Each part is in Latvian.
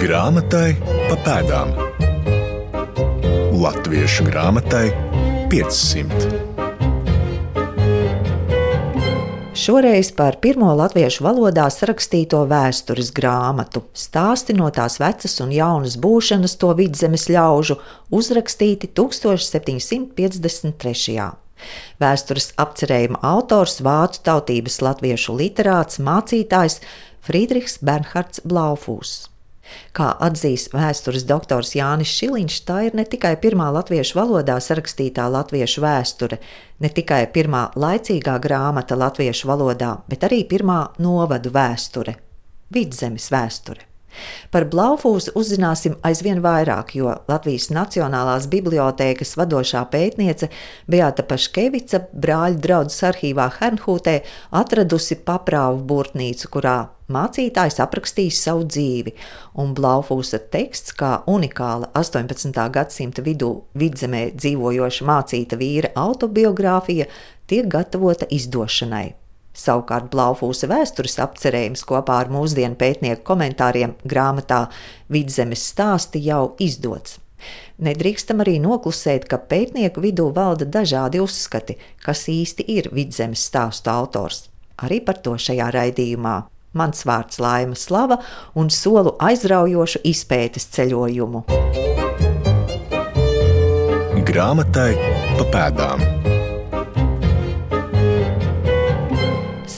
Grāmatai pa pēdām. Latviešu grāmatai 500. Šoreiz par pirmo latviešu valodā sarakstīto vēstures grāmatu, stāsti no tās vecas un jaunas būšanas to vidzemes ļaužu, uzrakstīti 1753. Vēstures apcerējuma autors vācu tautības latviešu literāts, mācītājs Friedrichs Bernhards Blaufūs. Kā atzīst vēstures doktors Jānis Šiliņš, tā ir ne tikai pirmā latviešu valodā sarakstītā latviešu vēsture, ne tikai pirmā laicīgā grāmata latviešu valodā, bet arī pirmā novadu vēsture - vidzemes vēsture. Par Blaufūzu uzzināsim aizvien vairāk, jo Latvijas Nacionālās bibliotēkas vadošā pētniece Beata Paškevica brāļu draudzes arhīvā Hernhūtē atradusi paprāvu burtnīcu, kurā mācītājs aprakstījis savu dzīvi, un Blaufūsa teksts, kā unikāla 18. gadsimta vidū vidzemē dzīvojoša mācīta vīra autobiogrāfija, tiek gatavota izdošanai. Savukārt Blaufūsa vēstures apcerējums kopā ar mūsdienu pētnieku komentāriem grāmatā Vidzemes stāsti jau izdots. Nedrīkstam arī noklusēt, ka pētnieku vidū valda dažādi uzskati, kas īsti ir vidzemes stāstu autors. Arī par to šajā raidījumā. Mans vārds Laima Slava un solu aizraujošu izpētes ceļojumu. Grāmatai pa pēdām.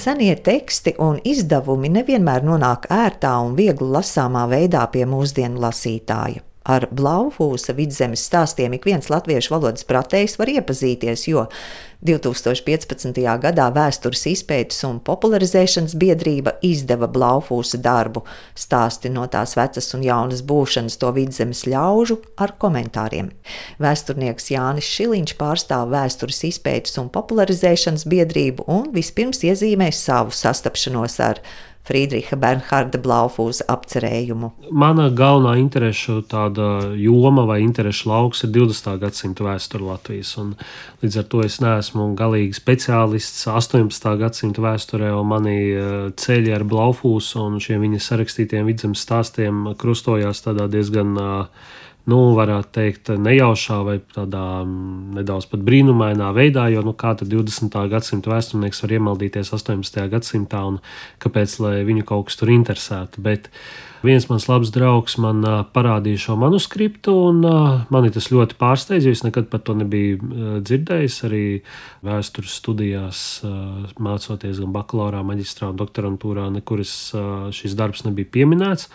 Senie teksti un izdevumi nevienmēr nonāk ērtā un viegli lasāmā veidā pie mūsdienu lasītāja. Ar Blaufūsa vidzemes stāstiem ik viens latviešu valodas pratējs var iepazīties, jo 2015. gadā Vēstures izpētes un popularizēšanas biedrība izdeva Blaufūsa darbu stāsti no tās vecas un jaunas būšanas to vidzemes ļaužu ar komentāriem. Vēsturnieks Jānis Šiliņš pārstāv Vēstures izpētes un popularizēšanas biedrību un vispirms iezīmē savu sastapšanos ar Friedricha Bernharda Blaufūza apcerējumu. Mana galvenā interešu joma vai interešu lauks ir 20. gadsimta vēsture Latvijas. Līdz ar to es neesmu galīgi speciālists 18. gadsimta vēsturē, un mani eh, ceļi ar Blaufūzu un šiem viņa sarakstītiem vidzemes stāstiem krustojās tādā diezgan uh, nu, varētu teikt, nejaušā vai tādā mm, nedaudz pat brīnumainā veidā, jo nu, kā tad 20. gadsimta vēsturnieks var iemaldīties 18. gadsimtā un kāpēc viņu kaut kas tur interesētu. Bet viens mans labs draugs man parādīja šo manuskriptu, un mani tas ļoti pārsteidza, jo es nekad par to nebiju dzirdējis. Arī vēstures studijās, mācoties gan bakalaurā, maģistrā un doktorantūrā, nekur šis darbs nebija pieminēts.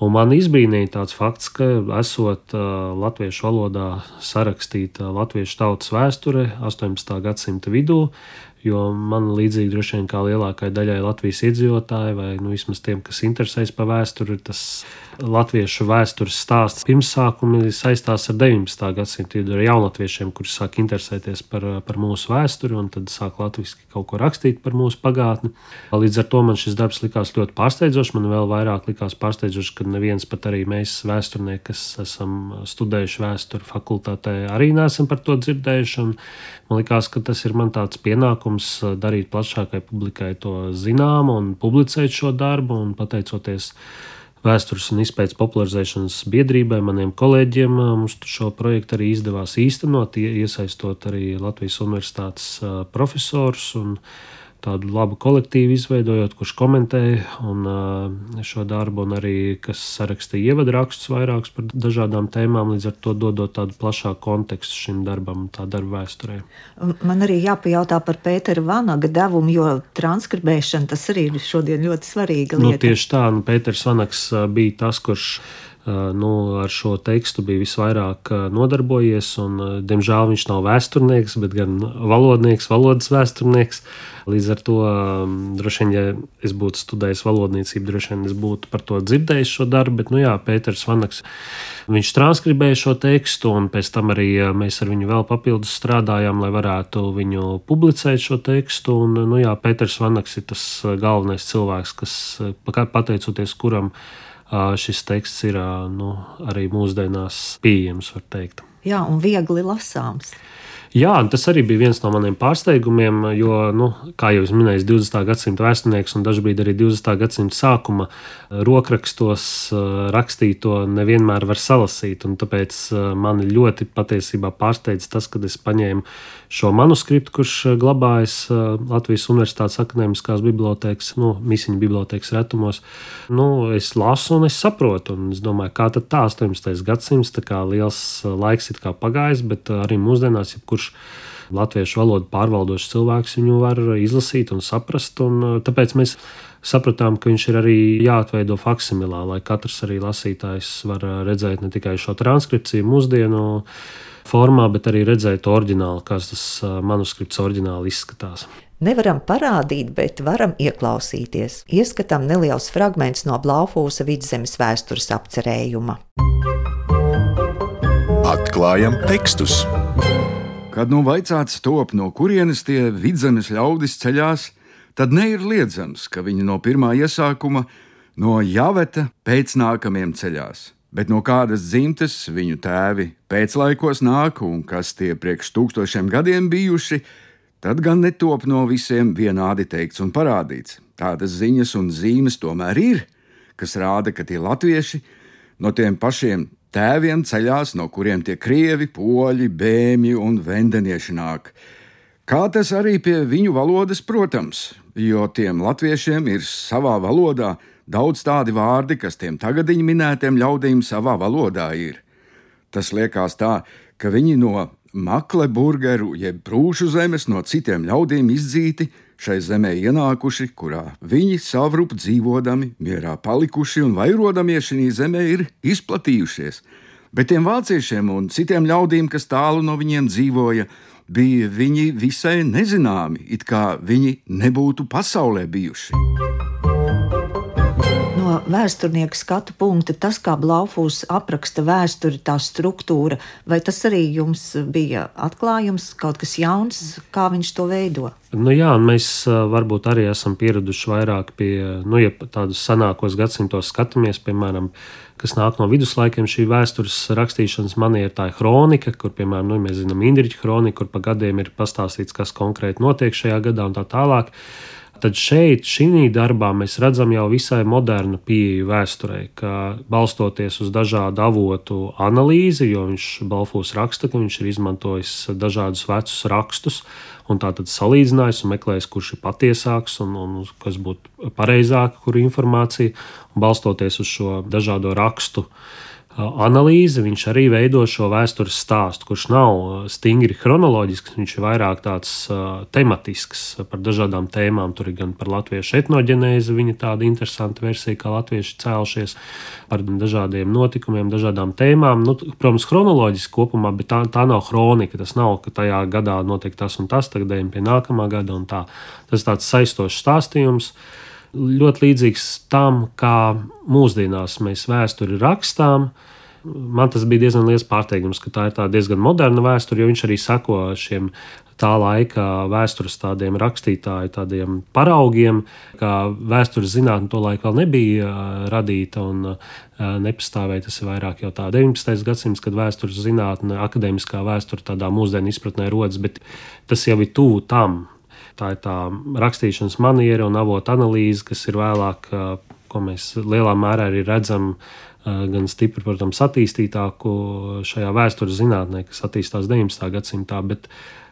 Un man izbrīnīja tāds fakts, ka esot uh, latviešu valodā sarakstīta latviešu tautas vēsture 18. gadsimta vidū, jo man līdzīgi droši vien kā lielākajai daļai Latvijas iedzīvotāji, vai nu, vismaz tiem, kas interesējas par vēsturi, tas latviešu vēstures stāsts pirmsākumi saistās ar 19. gadsimtu ar jaunatviešiem, kuri sāk interesēties par, par mūsu vēsturi un tad sāk latviešu kaut ko rakstīt par mūsu pagātni. Līdz ar to man šis darbs likās ļoti pārsteidzošs. Man vēl vairāk likās pārsteidzoši, ka neviens pat arī mēs, vēsturnieki, kas esam studējuši vēsturi fakultātē, arī neesam par to dzirdējuši. Man liekas, ka tas ir man tāds pienākums darīt plašākai publikai to zinām un publicēt šo darbu un pateicoties vēstures un izpētes popularizēšanas biedrībai, maniem kolēģiem. Mums šo projektu arī izdevās īstenot, iesaistot arī Latvijas Universitātes profesorus un tādu labu kolektīvu izveidojot, kurš komentē un, šo darbu, un arī kas sarakstīja ievadраkstus vairākus par dažādām tēmām, līdz ar to dodot tādu plašāku kontekstu šim darbam, tā darba vēsturē. Man arī jāpajautā par Pētera Vanaga devumu, jo transkribēšana tas arī ir šodien ļoti svarīga nu, lieta. Nu, tieši tā, nu, Pēters Vanaks bija tas, kurš nu, ar šo tekstu bija visvairāk nodarbojies. Un, diemžēl viņš nav vēsturnieks, bet gan valodnieks, valodas vēsturnieks. Līdz ar to, droši vien, ja es būtu studējis valodniecību, droši vien es būtu par to dzirdējis šo darbu. Bet, nu jā, Pēters Vanaks, viņš transkribēja šo tekstu, un pēc tam arī mēs ar viņu vēl papildus strādājām, lai varētu viņu publicēt šo tekstu. Un, nu jā, Pēters Vanaks ir tas galvenais cilvēks, kas pateicoties kuram šis teksts ir nu, arī mūsdienās pieejams, var teikt. Jā, un viegli lasāms. Jā, tas arī bija viens no maniem pārsteigumiem, jo, nu, kā jau minēju, 20. gadsimta vēsturnieks un dažkārt arī 20. gadsimta sākuma rokrakstos rakstīto nevienmēr var salasīt. Tāpēc man ļoti patiesībā pārsteidz tas, kad es paņēmu šo manuskriptu, kurš glabājas Latvijas Universitātes akadēmiskās bibliotekas, nu, misiņu bibliotekas retumos. Nu, es lasu un es saprotu, un es domāju, kā tad tā 18. gadsimts, tā kā liels laiks ir pagājis, bet arī mūsdienās jebkurš kurš latviešu valodu pārvaldošs cilvēks viņu var izlasīt un saprast. Un, uh, tāpēc mēs sapratām, ka viņš ir arī jāatveido faksimilā, lai katrs arī lasītājs var uh, redzēt ne tikai šo transkripciju mūsdienu formā, bet arī redzēt oriģinālu, kāds tas uh, manuskripts oriģināli izskatās. Nevaram parādīt, bet varam ieklausīties. Ieskatām neliels fragments no Blaufūsa vidzemes vēstures apcerējuma. Atklājam tekstus! Kad nu vaicāts top, no kurienes tie vidzemes ļaudis ceļās, tad neir liedzams, ka viņi no pirmā iesākuma no Javeta pēcnākamiem ceļās. Bet no kādas dzimtes viņu tēvi pēclaikos nāk un kas tie priekš tūkstošiem gadiem bijuši, tad gan netop no visiem vienādi teikts un parādīts. Tādas ziņas un zīmes tomēr ir, kas rāda, ka tie latvieši no tiem pašiem Tēviem ceļās, no kuriem tie krievi, poļi, bēmji un vendenieši nāk. Kā tas arī pie viņu valodas, protams, jo tiem latviešiem ir savā valodā daudz tādi vārdi, kas tiem tagadiņu minētiem ļaudīm savā valodā ir. Tas liekas tā, ka viņi no Makleburgeru jeb Prūšu zemes no citiem ļaudīm izdzīti, šai zemē ienākuši, kurā viņi savrup dzīvodami, mierā palikuši un vairodamies šī zemē ir izplatījušies. Bet tiem vāciešiem un citiem ļaudīm, kas tālu no viņiem dzīvoja, bija viņi visai nezināmi, it kā viņi nebūtu pasaulē bijuši no vēsturnieka skatu punkta, tas, kā Blaufūs apraksta vēsturi, tā struktūra, vai tas arī jums bija atklājums, kaut kas jauns, kā viņš to veido? Nu jā, mēs varbūt arī esam pieraduši vairāk pie, nu, ja tādus senākos gadsimtos skatāmies, piemēram, kas nāk no viduslaikiem, šī vēstures rakstīšanas maniera, tā ir kronika, kur, piemēram, nu, mēs zinām Indriča kroniku, kur pa gadiem ir pastāstīts, kas konkrēti notiek šajā gadā un tā tālāk tad šeit, šī darbā, mēs redzam jau visai modernu pieeju vēsturē, ka balstoties uz dažādu avotu analīzi, jo viņš Balfūs raksta, ka viņš ir izmantojis dažādus vecus rakstus, un tātad salīdzinājis un meklējis, kurš ir patiesāks un, un kas būtu pareizāk, kur informācija, un balstoties uz šo dažādo rakstu analīzi, viņš arī veido šo vēstures stāstu, kurš nav stingri chronoloģisks, viņš ir vairāk tāds tematisks par dažādām tēmām. Tur ir gan par latviešu etnoģenēzi, viņa tāda interesanta versija, kā latvieši cēlušies, par dažādiem notikumiem, dažādām tēmām. Nu, protams, chronoloģiski kopumā, bet tā, tā nav kronika. Tas nav, ka tajā gadā notiek tas un tas, tagad ejam pie nākamā gada un tā. Tas ir tāds saistošs stāstījums. Ļoti līdzīgs tam, kā mūsdienās mēs vēsturi rakstām, Man tas bija diezgan liels pārsteigums, ka tā ir diezgan moderna vēsture, jo viņš arī sako šiem tā laika vēstures tādiem rakstītāju tādiem paraugiem, kā vēstures zinātne to laiku vēl nebija uh, radīta un uh, nepastāvēja. Tas ir vairāk jau tā 19. gadsimts, kad vēstures zinātne, akadēmiskā vēsture tādā mūsdienu izpratnē rodas, bet tas jau ir tuvu tam. Tā ir tā rakstīšanas maniera un avotu analīze, kas ir vēlāk, uh, ko mēs lielā mērā arī redzam gan stipri, protams, attīstītāku šajā vēstures zinātnē, kas attīstās 19. gadsimtā. Bet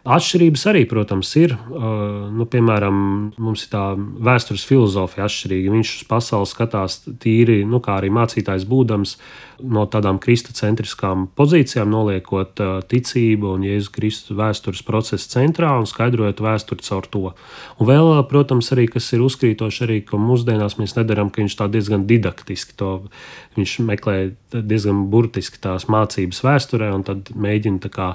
Atšķirības arī, protams, ir. Nu, piemēram, mums ir tā vēstures filozofija atšķirīga. Viņš uz pasauli skatās tīri, nu, kā arī mācītājs būdams, no tādām kristocentriskām pozīcijām, noliekot ticību un Jēzus Kristus vēstures procesu centrā un skaidrojot vēsturi caur to. Un vēl, protams, arī kas ir uzkrītoši, arī ka mūsdienās mēs nedarām, ka viņš tā diezgan didaktiski to viņš meklē diezgan burtiski tās mācības vēsturē un tad mēģina tā kā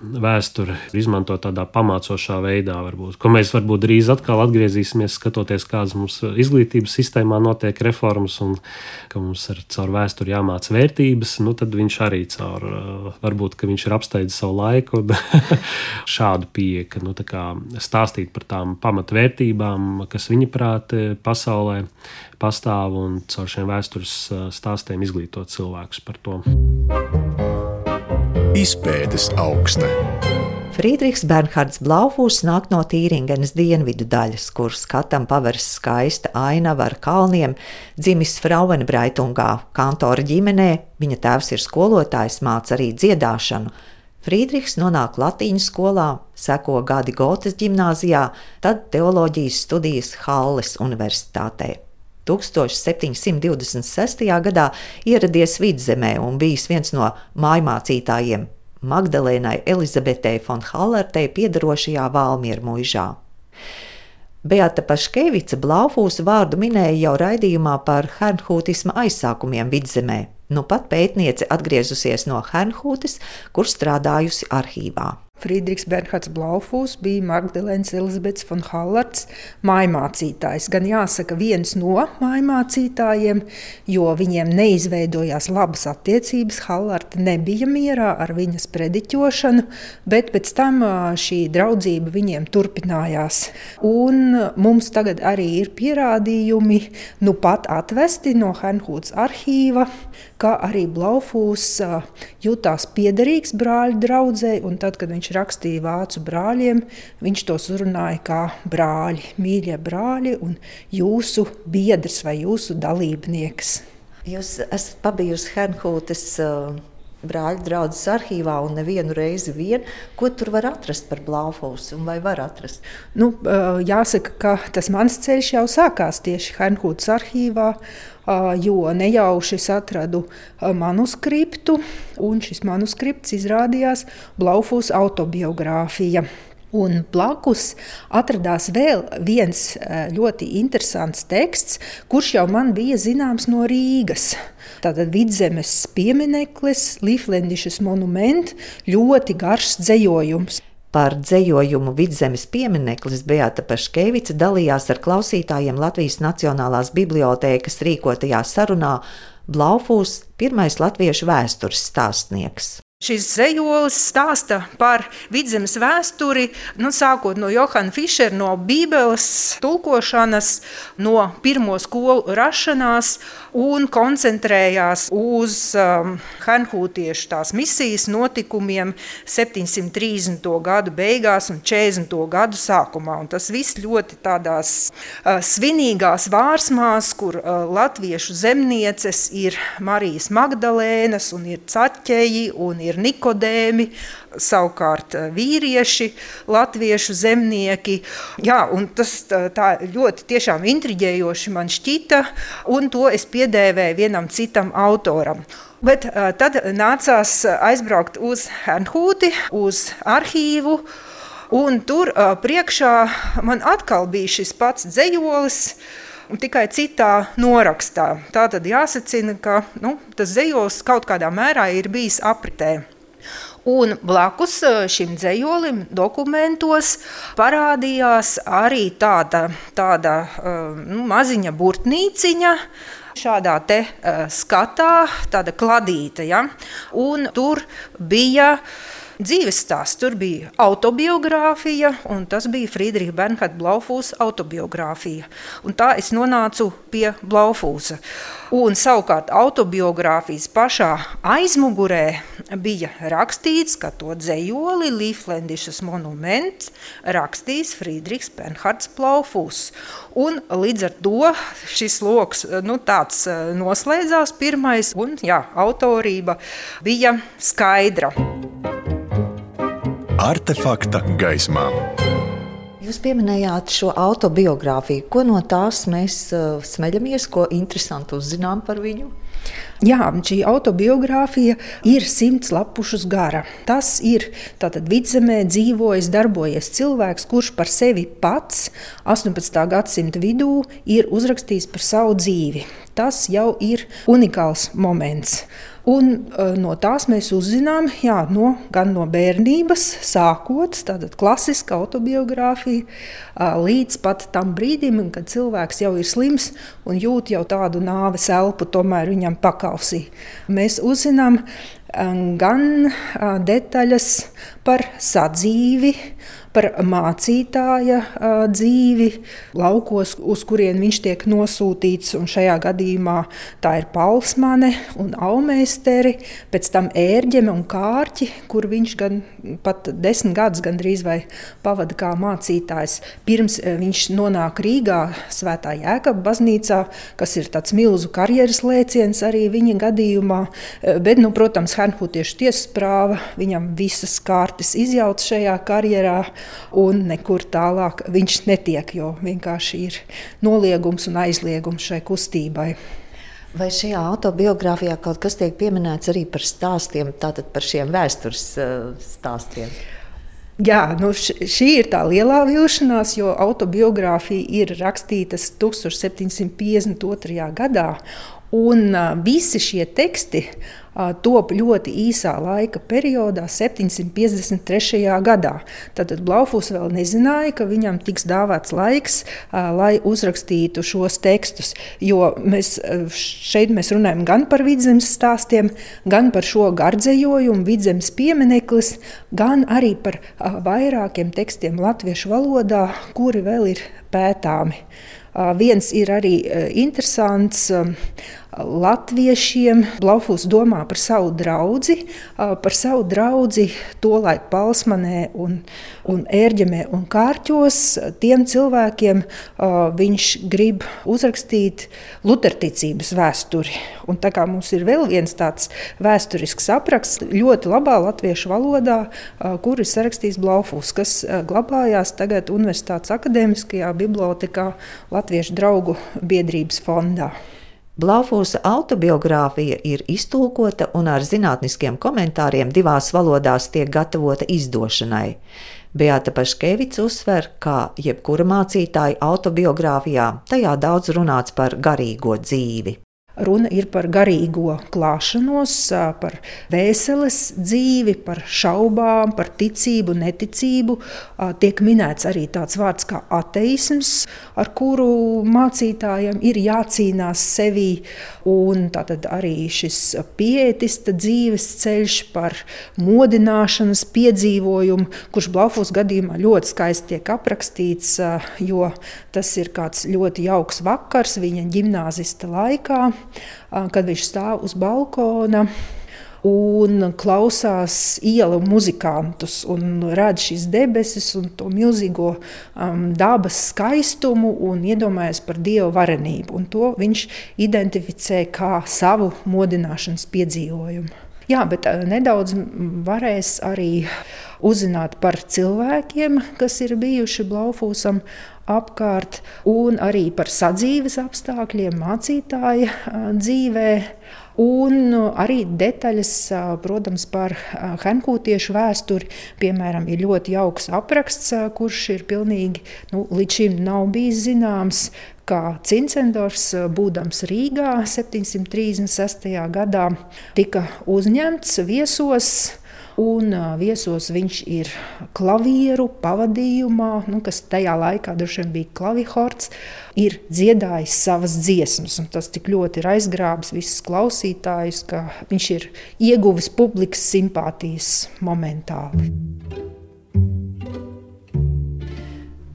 vēsturi izmantot tādā pamācošā veidā, varbūt, ko mēs varbūt drīz atkal atgriezīsimies, skatoties, kādas mums izglītības sistēmā notiek reformas un ka mums ir caur vēsturi jāmāca vērtības. Nu, tad viņš arī caur, varbūt, ka viņš ir apsteidzis savu laiku šādu pieeju, ka nu, stāstīt par tām pamatvērtībām, kas viņa prāt pasaulē pastāv un caur šiem vēstures stāstiem izglītot cilvēkus par to. Izpētes augsta. Friedrichs Bernhards Blaufūs nāk no Tīringenes dienvidu daļas, kur skatam paveras skaista ainava ar kalniem, dzimis Frauenbraitungā, kantora ģimenē, viņa tēvs ir skolotājs, māca arī dziedāšanu. Friedrichs nonāk Latīņu skolā, seko gadi Gotes ģimnāzijā, tad teoloģijas studijas Halles universitātē. 1726. gadā ieradies vidzemē un bijis viens no mājmācītājiem Magdalēnai Elizabetei von Hallertei piedarošajā Valmiera mūžā. Beata Paškevica Blaufūs vārdu minēja jau raidījumā par hernhūtisma aizsākumiem vidzemē. Nu pat pētniece atgriezusies no Hernhūtes, kur strādājusi arhīvā. Friedrichs Bernhards Blaufūs bija Magdalēnas Elizabetes von Hallards mājmācītājs. Gan jāsaka, viens no mājmācītājiem, jo viņiem neizveidojās labas attiecības. Hallards nebija mierā ar viņas prediķošanu, bet pēc tam šī draudzība viņiem turpinājās. Un mums tagad arī ir pierādījumi, nu pat atvesti no Hernhūtas arhīva, ka arī Blaufūs jutās piederīgs brāļu draudzē, un tad, kad viņš viņš rakstīja vācu brāļiem, viņš tos uzrunāja kā brāļi, mīļie brāļi un jūsu biedrs vai jūsu dalībnieks. Jūs esat pabijusi Hernhūtes uh, brāļu draugas arhīvā un nevienu reizi vien. Ko tur var atrast par Blaufus un vai var atrast? Nu, jāsaka, ka tas mans ceļš jau sākās tieši Hernhūtes arhīvā jo nejauši atradu manuskriptu, un šis manuskripts izrādījās Blaufus autobiogrāfija. Un blakus atradās vēl viens ļoti interesants teksts, kurš jau man bija zināms no Rīgas. Tātad vidzemes piemineklis, Līflendišas monuments, ļoti garš dzējojums. Par dzējojumu vidzemes piemineklis Beata Paškevica dalījās ar klausītājiem Latvijas Nacionālās bibliotēkas rīkotajā sarunā Blaufūs, pirmais latviešu vēstures stāstnieks. Šis zejolis stāsta par vidzemes vēsturi, nu, sākot no Johana Fischera, no Bībeles tulkošanas, no pirmo skolu rašanās un koncentrējās uz um, Hanhūtiešu tās misijas notikumiem 730. gadu beigās un 40. gadu sākumā. Un tas viss ļoti tādās uh, svinīgās vārsmās, kur uh, latviešu zemnieces ir Marijas Magdalēnas un ir caķeji un ir Nikodēmi, savukārt eh, vīrieši, latviešu zemnieki. Jā, tas tā ļoti tiešām intriģējoši man šķita, un to es piedēvēju vienam citam autoram. Bet uh, tad nācās aizbraukt uz Hernhūti, uz arhīvu, un tur uh, priekšā man atkal bija šis pats dzējolis, tikai citā norakstā. Tā tad jāsacina, ka nu, tas dzējos kaut kādā mērā ir bijis apritē. Un blakus e, šim dzējolim dokumentos parādījās arī tāda, tāda e, nu, maziņa burtnīciņa, šādā te uh, skatā, tāda kladīta. Ja? Un tur bija dzīves stāsts. Tur bija autobiogrāfija, un tas bija Friedriča Bernhardt Blaufūsa autobiogrāfija. Un tā es nonācu pie Blaufūsa. Un savukārt autobiogrāfijas pašā aizmugurē bija rakstīts, ka to dzējoli Līflendišas monuments rakstīs Friedrichs Bernhards Blaufūs. Un līdz ar to šis loks nu, tāds eh, noslēdzās pirmais, un jā, autorība bija skaidra. Artefakta gaismā. Jūs pieminējāt šo autobiogrāfiju. Ko no tās mēs uh, smeļamies, ko interesanti uzzinām par viņu? Jā, šī autobiogrāfija ir simts lapušus gara. Tas ir vidzemē dzīvojis, darbojies cilvēks, kurš par sevi pats 18. gadsimta vidū ir uzrakstījis par savu dzīvi. Tas jau ir unikāls moments. Un, uh, no tās mēs uzzinām, jā, no, gan no bērnības, sākot tāda klasiska autobiogrāfija, uh, līdz pat tam brīdim, kad cilvēks jau ir slims un jūt jau tādu nāves elpu, tomēr viņam pakausī. Mēs uzzinām gan detaļas par sadzīvi, par mācītāja dzīvi laukos, uz kurien viņš tiek nosūtīts. Šajā gadījumā tā ir Paulsmane un Aumeisteri, pēc tam ērģeme un kārķi, kur viņš gan pat desmit gadus gandrīz vai pavada kā mācītājs. Pirms viņš nonāk Rīgā Svētā Jēkaba baznīcā, kas ir tāds milzu karjeras lēciens arī viņa gadījumā. Bet, nu, protams, Hernhutiešu tiesas prāva viņam visas kārtas izjauc šajā karjerā un nekur tālāk viņš netiek, jo vienkārši ir noliegums un aizliegums šai kustībai. Vai šajā autobiogrāfijā kaut kas tiek pieminēts arī par stāstiem, tātad par šiem vēstures uh, stāstiem? Jā, nu šī ir tā lielā vilšanās, jo autobiogrāfija ir rakstīta 1752. gadā, un visi šie teksti top ļoti īsā laika periodā, 753. gadā. Tad Blaufus vēl nezināja, ka viņam tiks dāvāts laiks, lai uzrakstītu šos tekstus. Jo mēs šeit mēs runājam gan par vidzemes stāstiem, gan par šo gardzējojumu, vidzemes piemineklis, gan arī par vairākiem tekstiem latviešu valodā, kuri vēl ir pētāmi. Viens ir arī interesants latviešiem. Blaufus domā par savu draugu, par savu draugu tolaik Palsmanē un, un Ērģemē un Kārķos. Tiem cilvēkiem viņš grib uzrakstīt luterticības vēsturi. Un tā kā mums ir vēl viens tāds vēsturisks apraksts, ļoti labā latviešu valodā, kur ir sarakstījis Blaufus, kas glabājās tagad Universitātes akadēmiskajā bibliotekā Latviešu draugu biedrības fondā. Blaufūsa autobiogrāfija ir iztulkota un ar zinātniskiem komentāriem divās valodās tiek gatavota izdošanai. Beata Paškevics uzsver, ka jebkura mācītāja autobiogrāfijā tajā daudz runāts par garīgo dzīvi. Runa ir par garīgo klāšanos, par vēseles dzīvi, par šaubām, par ticību, neticību. Tiek minēts arī tāds vārds kā ateisms, ar kuru mācītājiem ir jācīnās sevī. Un tātad arī šis pietista dzīves ceļš par modināšanas piedzīvojumu, kurš Blaufus gadījumā ļoti skaisti tiek aprakstīts, jo tas ir kāds ļoti jauks vakars viņa ģimnāzista laikā kad viņš stāv uz balkona un klausās ielu muzikantus, un redz šīs debesis un to milzīgo um, dabas skaistumu un iedomājas par dievu varenību. To viņš identificē kā savu modināšanas piedzīvojumu. Jā, bet uh, nedaudz varēs arī uzzināt par cilvēkiem, kas ir bijuši Blaufūsam apkārt, un arī par sadzīves apstākļiem mācītāja dzīvē. Un arī detaļas, protams, par henkūtiešu vēsturi. Piemēram, ir ļoti jauks apraksts, kurš ir pilnīgi nu, līdz šim nav bijis zināms, kā Cincendors, būdams Rīgā 736. gadā, tika uzņemts viesos Un viesos viņš ir klavieru pavadījumā, nu, kas tajā laikā droši vien bija klavihorts, ir dziedājis savas dziesmas. Tas tik ļoti ir aizgrābis visus klausītājus, ka viņš ir ieguvis publikas simpātijas momentāli.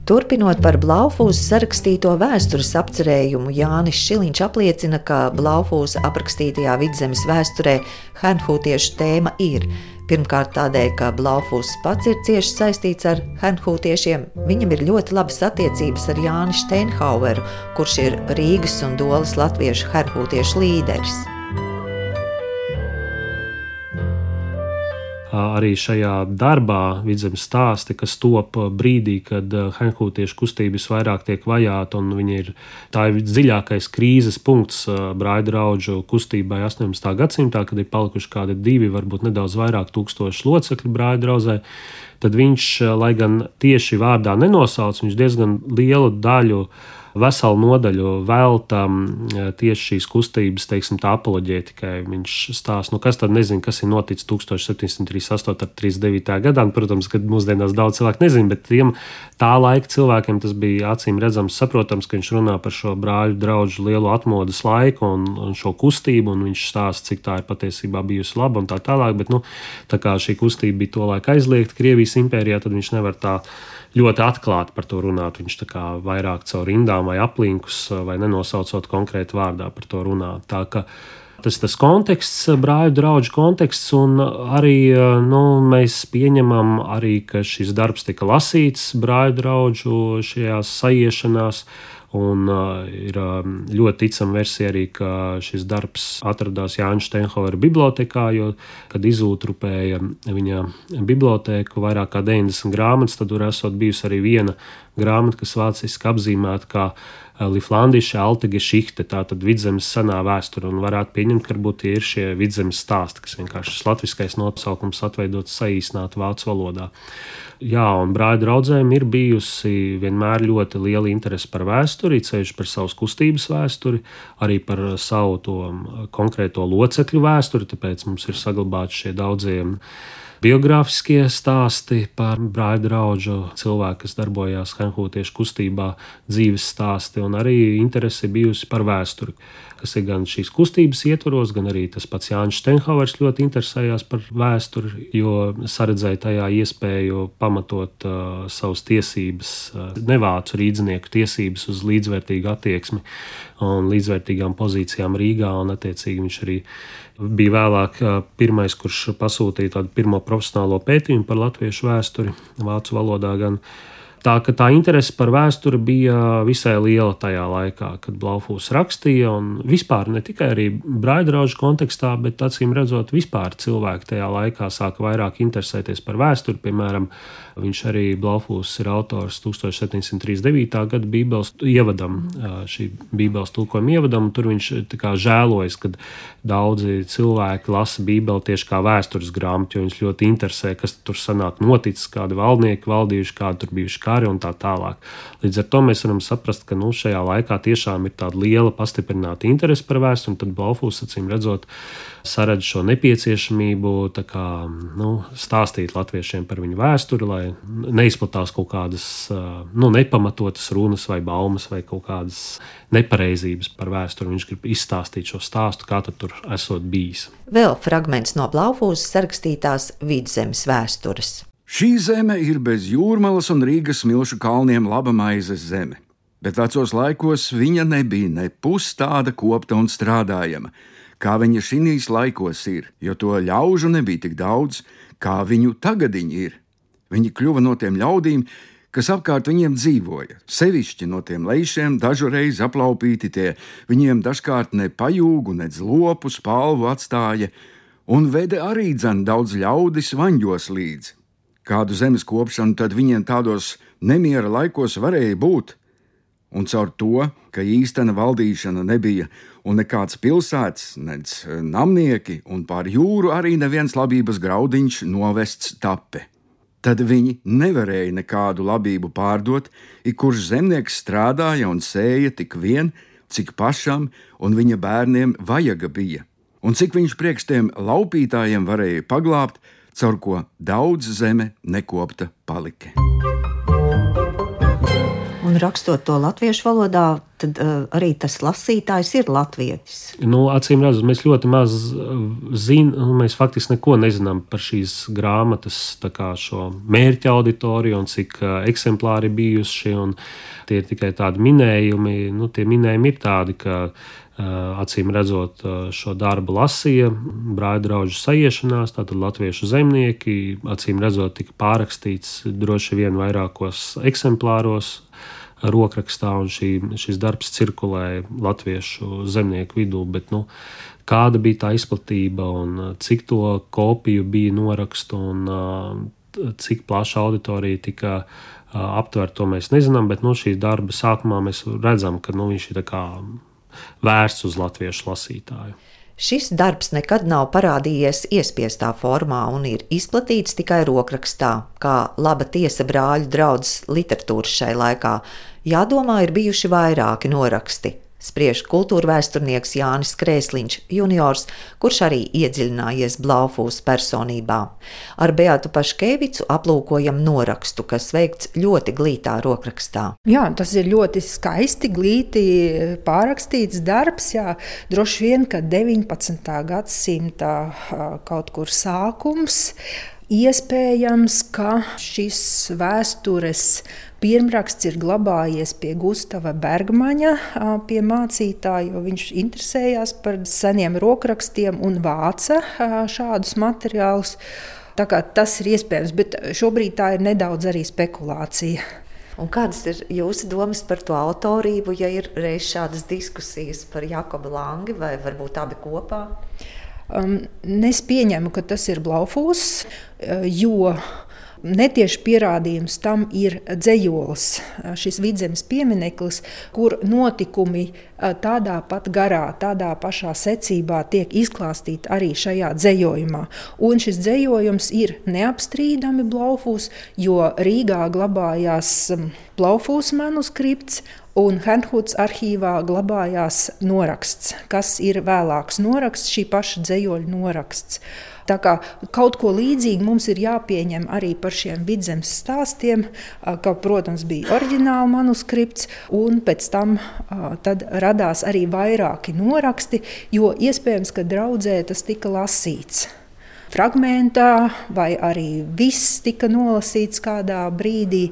Turpinot par Blaufūzu sarakstīto vēstures apcerējumu, Jānis Šiliņš apliecina, ka Blaufūza aprakstītajā vidzemes vēsturē Hanhūtiešu tēma ir Pirmkārt, tādēļ, ka Blaufus pats ir cieši saistīts ar Hanhūtiešiem. Viņam ir ļoti labas attiecības ar Jāni Steinhaueru, kurš ir Rīgas un Dolas latviešu Hanhūtiešu līderis. Arī šajā darbā vidzemes stāsti, kas top brīdī, kad Henkūtiešu kustība visvairāk tiek vajāta, un viņi ir, tā ir dziļākais krīzes punkts brāļu draugu kustībai 18. gadsimtā, kad ir palikuši kādi divi, varbūt nedaudz vairāk tūkstoši locekļu brāļu draugai. Tad viņš, lai gan tieši vārdā nenosauc, viņš diezgan lielu daļu veselu nodaļu velta tieši šīs kustības, teiksim, tā apoloģētikai. Viņš stāsta, nu kas tad nezina, kas ir noticis 1738. un 39. gadā. Un, protams, ka mūsdienās daudz cilvēku nezina, bet tiem tā laika cilvēkiem tas bija acīm redzams, saprotams, ka viņš runā par šo brāļu draugu lielu atmodas laiku un, un šo kustību, un viņš stāsta, cik tā ir patiesībā bijusi laba un tā tālāk. Bet, nu, tā kā šī kustība bija to laiku aizliegta Krievijas impērijā, tad viņš nevar tā ļoti atklāti par to runāt. Viņš tā kā vairāk caur rindām vai aplinkus vai nenosaucot konkrēti vārdā par to runāt. Tā, tas ir konteksts, brāļu draugu konteksts, un arī nu, mēs pieņemam, arī, ka šis darbs tika lasīts brāļu draugu šajās sajiešanās. Un uh, ir um, ļoti ticama versija arī, ka šis darbs atradās Jānis Steinhauera bibliotekā, jo, kad izūtrupēja viņa bibliotēku vairāk kā 90 grāmatas, tad tur esot bijusi arī viena grāmata, kas vāciski apzīmēta kā uh, Liflandieša Altige Šihte, tātad vidzemes senā vēsture, un varētu pieņemt, ka varbūt tie ir šie vidzemes stāsti, kas vienkārši šis latviskais nosaukums atveidots saīsnāt vācu valodā. Jā, un brāļa draudzēm ir bijusi vienmēr ļoti liela interese par vēsturi, ceļš par savas kustības vēsturi, arī par savu to konkrēto locekļu vēsturi, tāpēc mums ir saglabāti šie daudzie biogrāfiskie stāsti par brāļa draugu cilvēku, kas darbojās Hanhūtiešu kustībā, dzīves stāsti, un arī interese bijusi par vēsturi kas ir gan šīs kustības ietvaros, gan arī tas pats Jānis Steinhauers ļoti interesējās par vēsturi, jo saredzēja tajā iespēju pamatot uh, savas tiesības, uh, nevācu rīznieku tiesības uz līdzvērtīgu attieksmi un līdzvērtīgām pozīcijām Rīgā, un attiecīgi viņš arī bija vēlāk uh, pirmais, kurš pasūtīja tādu pirmo profesionālo pētījumu par latviešu vēsturi vācu valodā. Gan, Tā tā interese par vēsturi bija visai liela tajā laikā, kad Blaufūs rakstīja. Vispār ne tikai arī brāļdraužu kontekstā, bet acīm redzot, vispār cilvēki tajā laikā sāka vairāk interesēties par vēsturi. Piemēram, viņš arī Blaufūs ir autors 1739. gada Bībeles ievadam, šī Bībeles tulkojuma ievadam. Tur viņš žēlojas, ka daudzi cilvēki lasa Bībeli tieši kā vēstures grāmatu, jo viņus ļoti interesē, kas tur sanāk noticis, kādi valdnieki valdījuši, kādi tur bijuši kari un tā tālāk. Līdz ar to mēs varam saprast, ka nu, šajā laikā tiešām ir tāda liela pastiprināta interese par vēsturi, un tad Balfūs, acīm redzot, saredz šo nepieciešamību kā, nu, stāstīt latviešiem par viņu vēsturi, lai neizplatās kaut kādas nu, nepamatotas runas vai baumas vai kaut kādas nepareizības par vēsturi. Viņš grib izstāstīt šo stāstu, kā tur esot bijis. Vēl fragments no Blaufūzes sarakstītās vidzemes vēstures. Šī zeme ir bez jūrmalas un Rīgas smilšu kalniem laba maizes zeme, bet vecos laikos viņa nebija ne pus tāda kopta un strādājama, kā viņa šīs laikos ir, jo to ļaužu nebija tik daudz, kā viņu tagad ir. Viņi kļuva no tiem ļaudīm, kas apkārt viņiem dzīvoja, sevišķi no tiem lejšiem, dažreiz aplaupīti tie, viņiem dažkārt ne pajūgu, ne lopu spalvu atstāja, un vede arī dzen daudz ļaudis vaņģos līdzi kādu zemes kopšanu tad viņiem tādos nemiera laikos varēja būt. Un caur to, ka īstena valdīšana nebija un nekāds pilsētas, nec eh, namnieki, un pār jūru arī neviens labības graudiņš novests tape. Tad viņi nevarēja nekādu labību pārdot, ik kurš zemnieks strādāja un sēja tik vien, cik pašam un viņa bērniem vajaga bija, un cik viņš priekšstiem laupītājiem varēja paglābt, caur ko daudz zeme nekopta palika. Un rakstot to latviešu valodā, tad uh, arī tas lasītājs ir latvietis. Nu, acīm redzot, mēs ļoti maz eh, zinām, nu, mēs faktiski neko nezinām par šīs grāmatas mērķa auditoriju un cik uh, eksemplāri bijuši. Tie ir tikai tādi minējumi. Nu, tie minējumi ir tādi, ka acīm redzot, šo darbu lasīja brāļa draugu sajiešanās, tātad latviešu zemnieki, acīm redzot, tika pārrakstīts droši vien vairākos eksemplāros. Rokrakstā un šī, šis darbs cirkulēja latviešu zemnieku vidū, bet nu, kāda bija tā izplatība un cik to kopiju bija norakstu un cik plaša auditorija tika aptverta, to mēs nezinām. Bet nu, šī darba sākumā mēs redzam, ka nu, viņš ir vērsts uz latviešu lasītāju. Šis darbs nekad nav parādījies iespiestā formā un ir izplatīts tikai rokrakstā, kā laba tiesa brāļu draudzes literatūras šai laikā. Jādomā, ir bijuši vairāki noraksti, spriež kultūra vēsturnieks Jānis Krēsliņš, juniors, kurš arī iedziļinājies Blaufūs personībā. Ar Beatu Paškevicu aplūkojam norakstu, kas veikts ļoti glītā rokrakstā. Jā, tas ir ļoti skaisti, glīti pārakstīts darbs. Jā, droši vien, ka 19. gadsimta kaut kur sākums. Iespējams, ka šis vēstures Pirmraksts ir glabājies pie Gustavs Bergmaņa, pie mācītāja, jo viņš interesējās par seniem rokrakstiem un vāca šādus materiālus. Tas ir iespējams, bet šobrīd tā ir nedaudz arī spekulācija. Un kādas ir jūsu domas par to autorību, ja ir reiz šādas diskusijas par Jakobu Langi vai varbūt abi kopā? Um, es pieņemu, ka tas ir Blaufūs, jo Netieši pierādījums tam ir dzējols, šis vidzemes piemineklis, kur notikumi tādā pat garā, tādā pašā secībā tiek izklāstīti arī šajā dzējojumā. Un šis dzējojums ir neapstrīdami Blaufūs, jo Rīgā glabājās Blaufūs manuskripts, Un Hernhuds arhīvā glabājās noraksts, kas ir vēlāks noraksts, šī paša dzējoļa noraksts. Tā kā kaut ko līdzīgu mums ir jāpieņem arī par šiem vidzemes stāstiem, ka, protams, bija oriģināla manuskripts, un pēc tam radās arī vairāki noraksti, jo iespējams, ka draudzē tas tika lasīts fragmentā, vai arī viss tika nolasīts kādā brīdī,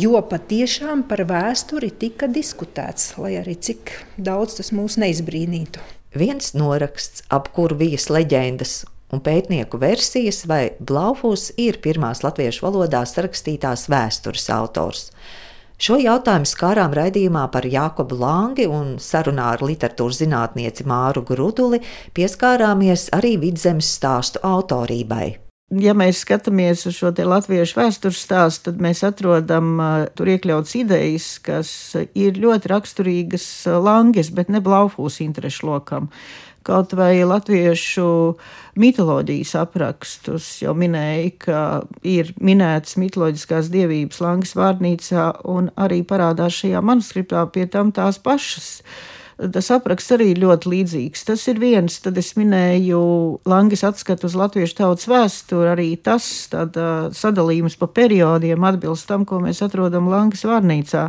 jo patiešām par vēsturi tika diskutēts, lai arī cik daudz tas mūs neizbrīnītu. Viens noraksts, ap kuru vijas leģendas un pētnieku versijas, vai Blaufus ir pirmās latviešu valodā sarakstītās vēstures autors. Šo jautājumu skārām raidījumā par Jākobu Langi un sarunā ar literatūras zinātnieci Māru Gruduli pieskārāmies arī vidzemes stāstu autorībai. Ja mēs skatāmies uz šo latviešu vēstures stāstu, tad mēs atrodam tur iekļauts idejas, kas ir ļoti raksturīgas Langes, bet ne Blaufūs interešu lokam kaut vai latviešu mitoloģijas aprakstus. Jau minēja, ka ir minētas mitoloģiskās dievības Langas vārnīcā, un arī parādās šajā manuskriptā pie tam tās pašas. Tas apraksts arī ļoti līdzīgs. Tas ir viens, tad es minēju Langas atskatu uz latviešu tautas vēsturi. Arī tas sadalījums pa periodiem atbilst tam, ko mēs atrodam Langas vārnīcā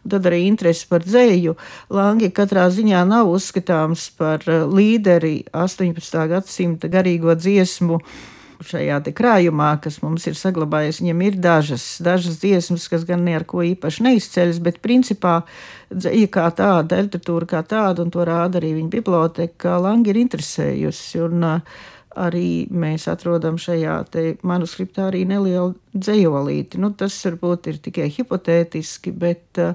un tad arī interesi par dzēju. Langi katrā ziņā nav uzskatāms par līderi 18. gadsimta garīgo dziesmu šajā krājumā, kas mums ir saglabājies, viņam ir dažas, dažas dziesmas, kas gan ne ar ko īpaši neizceļas, bet principā dzēja kā tāda, literatūra kā tāda, un to rāda arī viņa biblioteka, Langi ir interesējusi. Un, uh, arī mēs atrodam šajā manuskriptā arī nelielu dzējolīti. Nu, tas varbūt ir tikai hipotētiski, bet uh,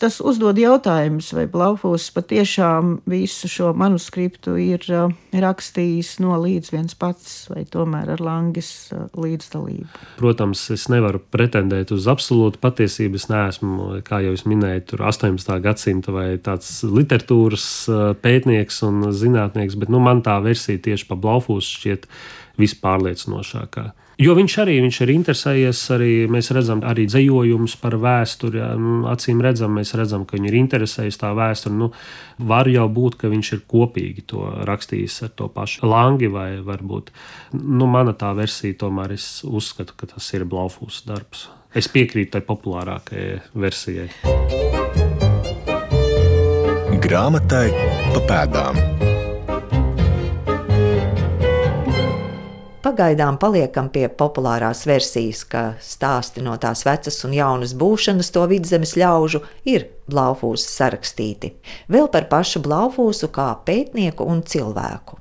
tas uzdod jautājumus, vai Blaufūs patiešām visu šo manuskriptu ir uh, rakstījis no līdz viens pats, vai tomēr ar Langis uh, līdzdalību. Protams, es nevaru pretendēt uz absolūtu patiesību. Es neesmu, kā jau es minēju, tur 18. gadsimta vai tāds literatūras uh, pētnieks un zinātnieks, bet nu, man tā versija tieši par Blaufūs šķiet vispārliecinošākā. Jo viņš arī viņš ir interesējies, arī mēs redzam, arī dzējojumus par vēsturi. Nu, acīm redzam, mēs redzam, ka viņi ir interesējies tā vēsture. Nu, var jau būt, ka viņš ir kopīgi to rakstījis ar to pašu Langi, vai varbūt nu, mana tā versija, tomēr es uzskatu, ka tas ir Blaufūs darbs. Es piekrītu tai populārākajai versijai. Grāmatai pa pēdām. Pagaidām paliekam pie populārās versijas, ka stāsti no tās vecas un jaunas būšanas to vidzemes ļaužu ir Blaufūs sarakstīti. Vēl par pašu Blaufūsu kā pētnieku un cilvēku.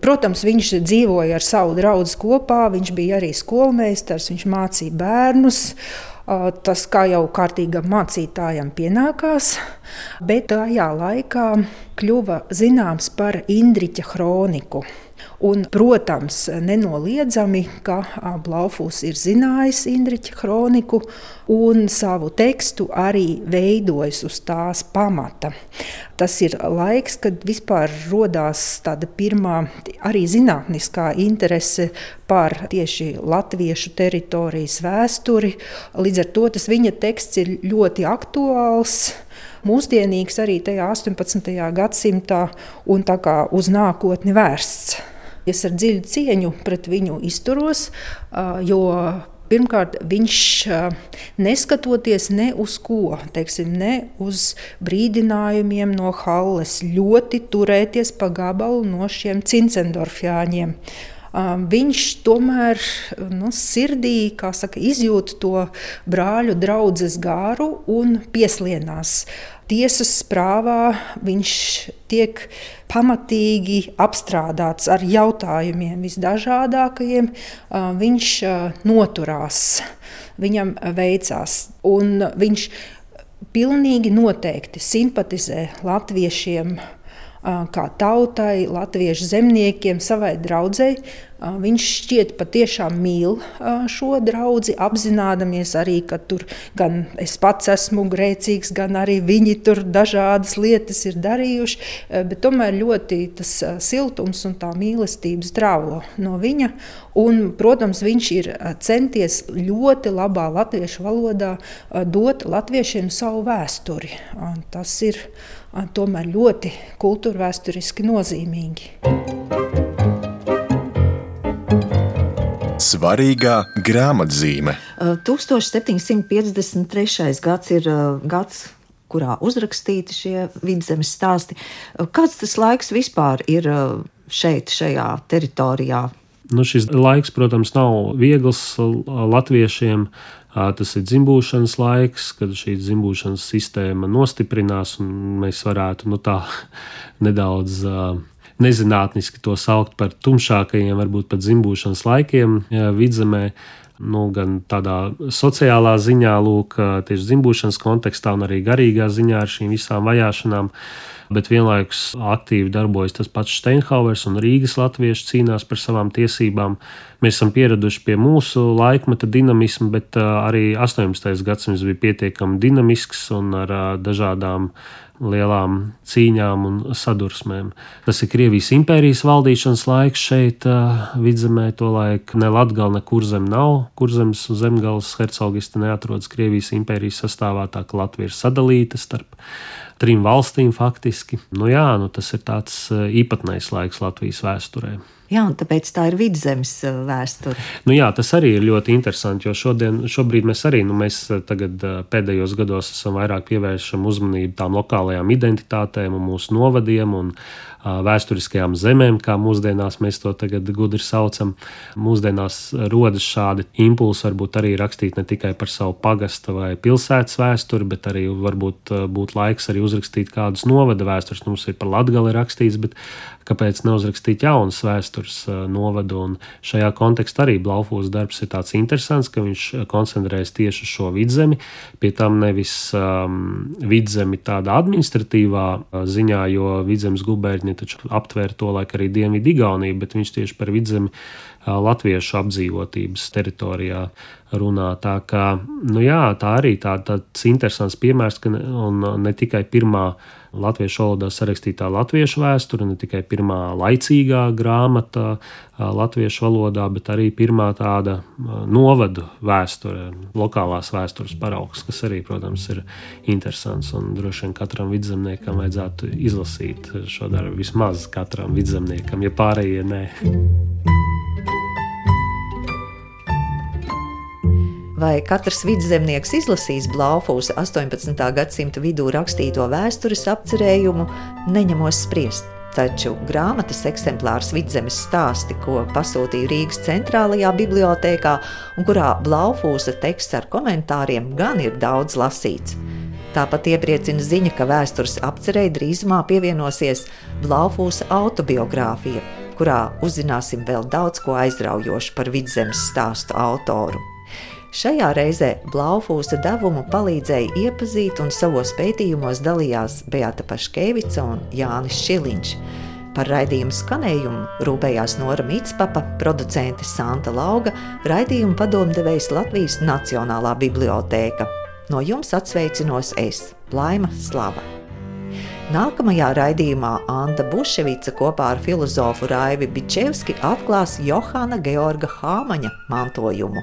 Protams, viņš dzīvoja ar savu draugu kopā, viņš bija arī skolmeistars, viņš mācīja bērnus. Tas, kā jau kārtīgam mācītājam pienākās, Bet tajā laikā kļuva zināms par Indriča kroniku. Un, protams, nenoliedzami, ka Blaufus ir zinājis Indriča kroniku un savu tekstu arī veidojis uz tās pamata. Tas ir laiks, kad vispār radās tāda pirmā arī zinātniskā interese par tieši latviešu teritorijas vēsturi. Līdz ar to tas viņa teksts ir ļoti aktuāls mūsdienīgs arī tajā 18. gadsimtā un tā kā uz nākotni vērsts. Es ar dziļu cieņu pret viņu izturos, jo Pirmkārt, viņš neskatoties ne uz ko, teiksim, ne uz brīdinājumiem no Halles, ļoti turēties pa gabalu no šiem cincendorfjāņiem. Viņš tomēr nu, sirdī saka, izjūt to brāļu draugu gāru un pieslienās tiesas prāvā viņš tiek pamatīgi apstrādāts ar jautājumiem visdažādākajiem. Viņš noturās, viņam veicās, un viņš pilnīgi noteikti simpatizē latviešiem kā tautai, latviešu zemniekiem, savai draudzēji. Viņš šķiet patiešām mīl šo draugu, apzināmies arī, ka tur gan es pats esmu grēcīgs, gan arī viņi tur dažādas lietas ir darījuši. Tomēr ļoti tas siltums un tā mīlestība strāvo no viņa. Un, protams, viņš ir centies ļoti labā latviešu valodā dot latviešiem savu vēsturi. Tas ir tomēr ļoti kultūrvēturiski nozīmīgi. Svarīgā grāmatzīme. 1753. gads ir gads, kurā uzrakstīti šie vidzemes stāsti. Kāds tas laiks vispār ir šeit, šajā teritorijā? Nu, šis laiks, protams, nav viegls latviešiem. Tas ir dzimbūšanas laiks, kad šī dzimbūšanas sistēma nostiprinās, un mēs varētu nu, tā nedaudz nezinātniski to saukt par tumšākajiem, varbūt pat dzimbūšanas laikiem vidzemē. Nu, gan tādā sociālā ziņā, lūk, tieši dzimbūšanas kontekstā, un arī garīgā ziņā ar šīm visām vajāšanām. Bet vienlaikus aktīvi darbojas tas pats Steinhauers un Rīgas latvieši cīnās par savām tiesībām. Mēs esam pieraduši pie mūsu laikmeta dinamisma, bet arī 18. gadsimts bija pietiekami dinamisks un ar dažādām lielām cīņām un sadursmēm. Tas ir Krievijas impērijas valdīšanas laiks šeit, vidzemē, to laiku ne Latgala, ne Kurzem nav. Kurzems un Zemgales hercogisti neatrodas Krievijas impērijas sastāvā, tā ka Latvija ir sadalīta starp trim valstīm faktiski. Nu jā, nu tas ir tāds īpatnējs laiks Latvijas vēsturē. Jā, un tāpēc tā ir vidzemes uh, vēsture. Nu jā, tas arī ir ļoti interesanti, jo šodien, šobrīd mēs arī nu, mēs uh, tagad, uh, pēdējos gados esam vairāk pievēršam uzmanību tām lokālajām identitātēm un mūsu novadiem un vēsturiskajām zemēm, kā mūsdienās mēs to tagad gudri saucam. Mūsdienās rodas šādi impulsi, varbūt arī rakstīt ne tikai par savu pagasta vai pilsētas vēsturi, bet arī varbūt būtu laiks arī uzrakstīt kādus novada vēstures. Mums ir par Latgali rakstīts, bet kāpēc neuzrakstīt jaunas vēstures novadu. Un šajā kontekstā arī Blaufūs darbs ir tāds interesants, ka viņš koncentrējas tieši uz šo vidzemi, pie tam nevis um, vidzemi tādā administratīvā ziņā, jo vidzemes gubernija taču aptvēra to laiku arī Dienvidu Igauniju, bet viņš tieši par vidzemi latviešu apdzīvotības teritorijā runā. Tā, kā, nu jā, tā arī tā, tāds interesants piemērs, ka ne, ne tikai pirmā latviešu valodā sarakstītā latviešu vēsture, ne tikai pirmā laicīgā grāmata latviešu valodā, bet arī pirmā tāda novadu vēsture, lokālās vēstures paraugs, kas arī, protams, ir interesants. Un droši vien katram vidzemniekam vajadzētu izlasīt šo darbu, vismaz katram vidzemniekam, ja pārējie nē. Vai katrs vidzemnieks izlasīs Blaufūs 18. gadsimta vidū rakstīto vēstures apcerējumu, neņemos spriest. Taču grāmatas eksemplārs vidzemes stāsti, ko pasūtīja Rīgas centrālajā bibliotekā un kurā Blaufūsa teksts ar komentāriem gan ir daudz lasīts. Tāpat iepriecina ziņa, ka vēstures apcerēji drīzumā pievienosies Blaufūsa autobiogrāfija, kurā uzzināsim vēl daudz ko aizraujošu par vidzemes stāstu autoru. Šajā reizē Blaufūsa devumu palīdzēja iepazīt un savos pētījumos dalījās Beata Paškevica un Jānis Šiliņš. Par raidījumu skanējumu rūpējās Nora Mitspapa, producente Santa Lauga, raidījumu padomdevējs Latvijas Nacionālā bibliotēka. No jums atsveicinos es, Laima Slava. Nākamajā raidījumā Anna Buševica kopā ar filozofu Raivi Bičevski atklās Johana Georga Hāmaņa mantojumu.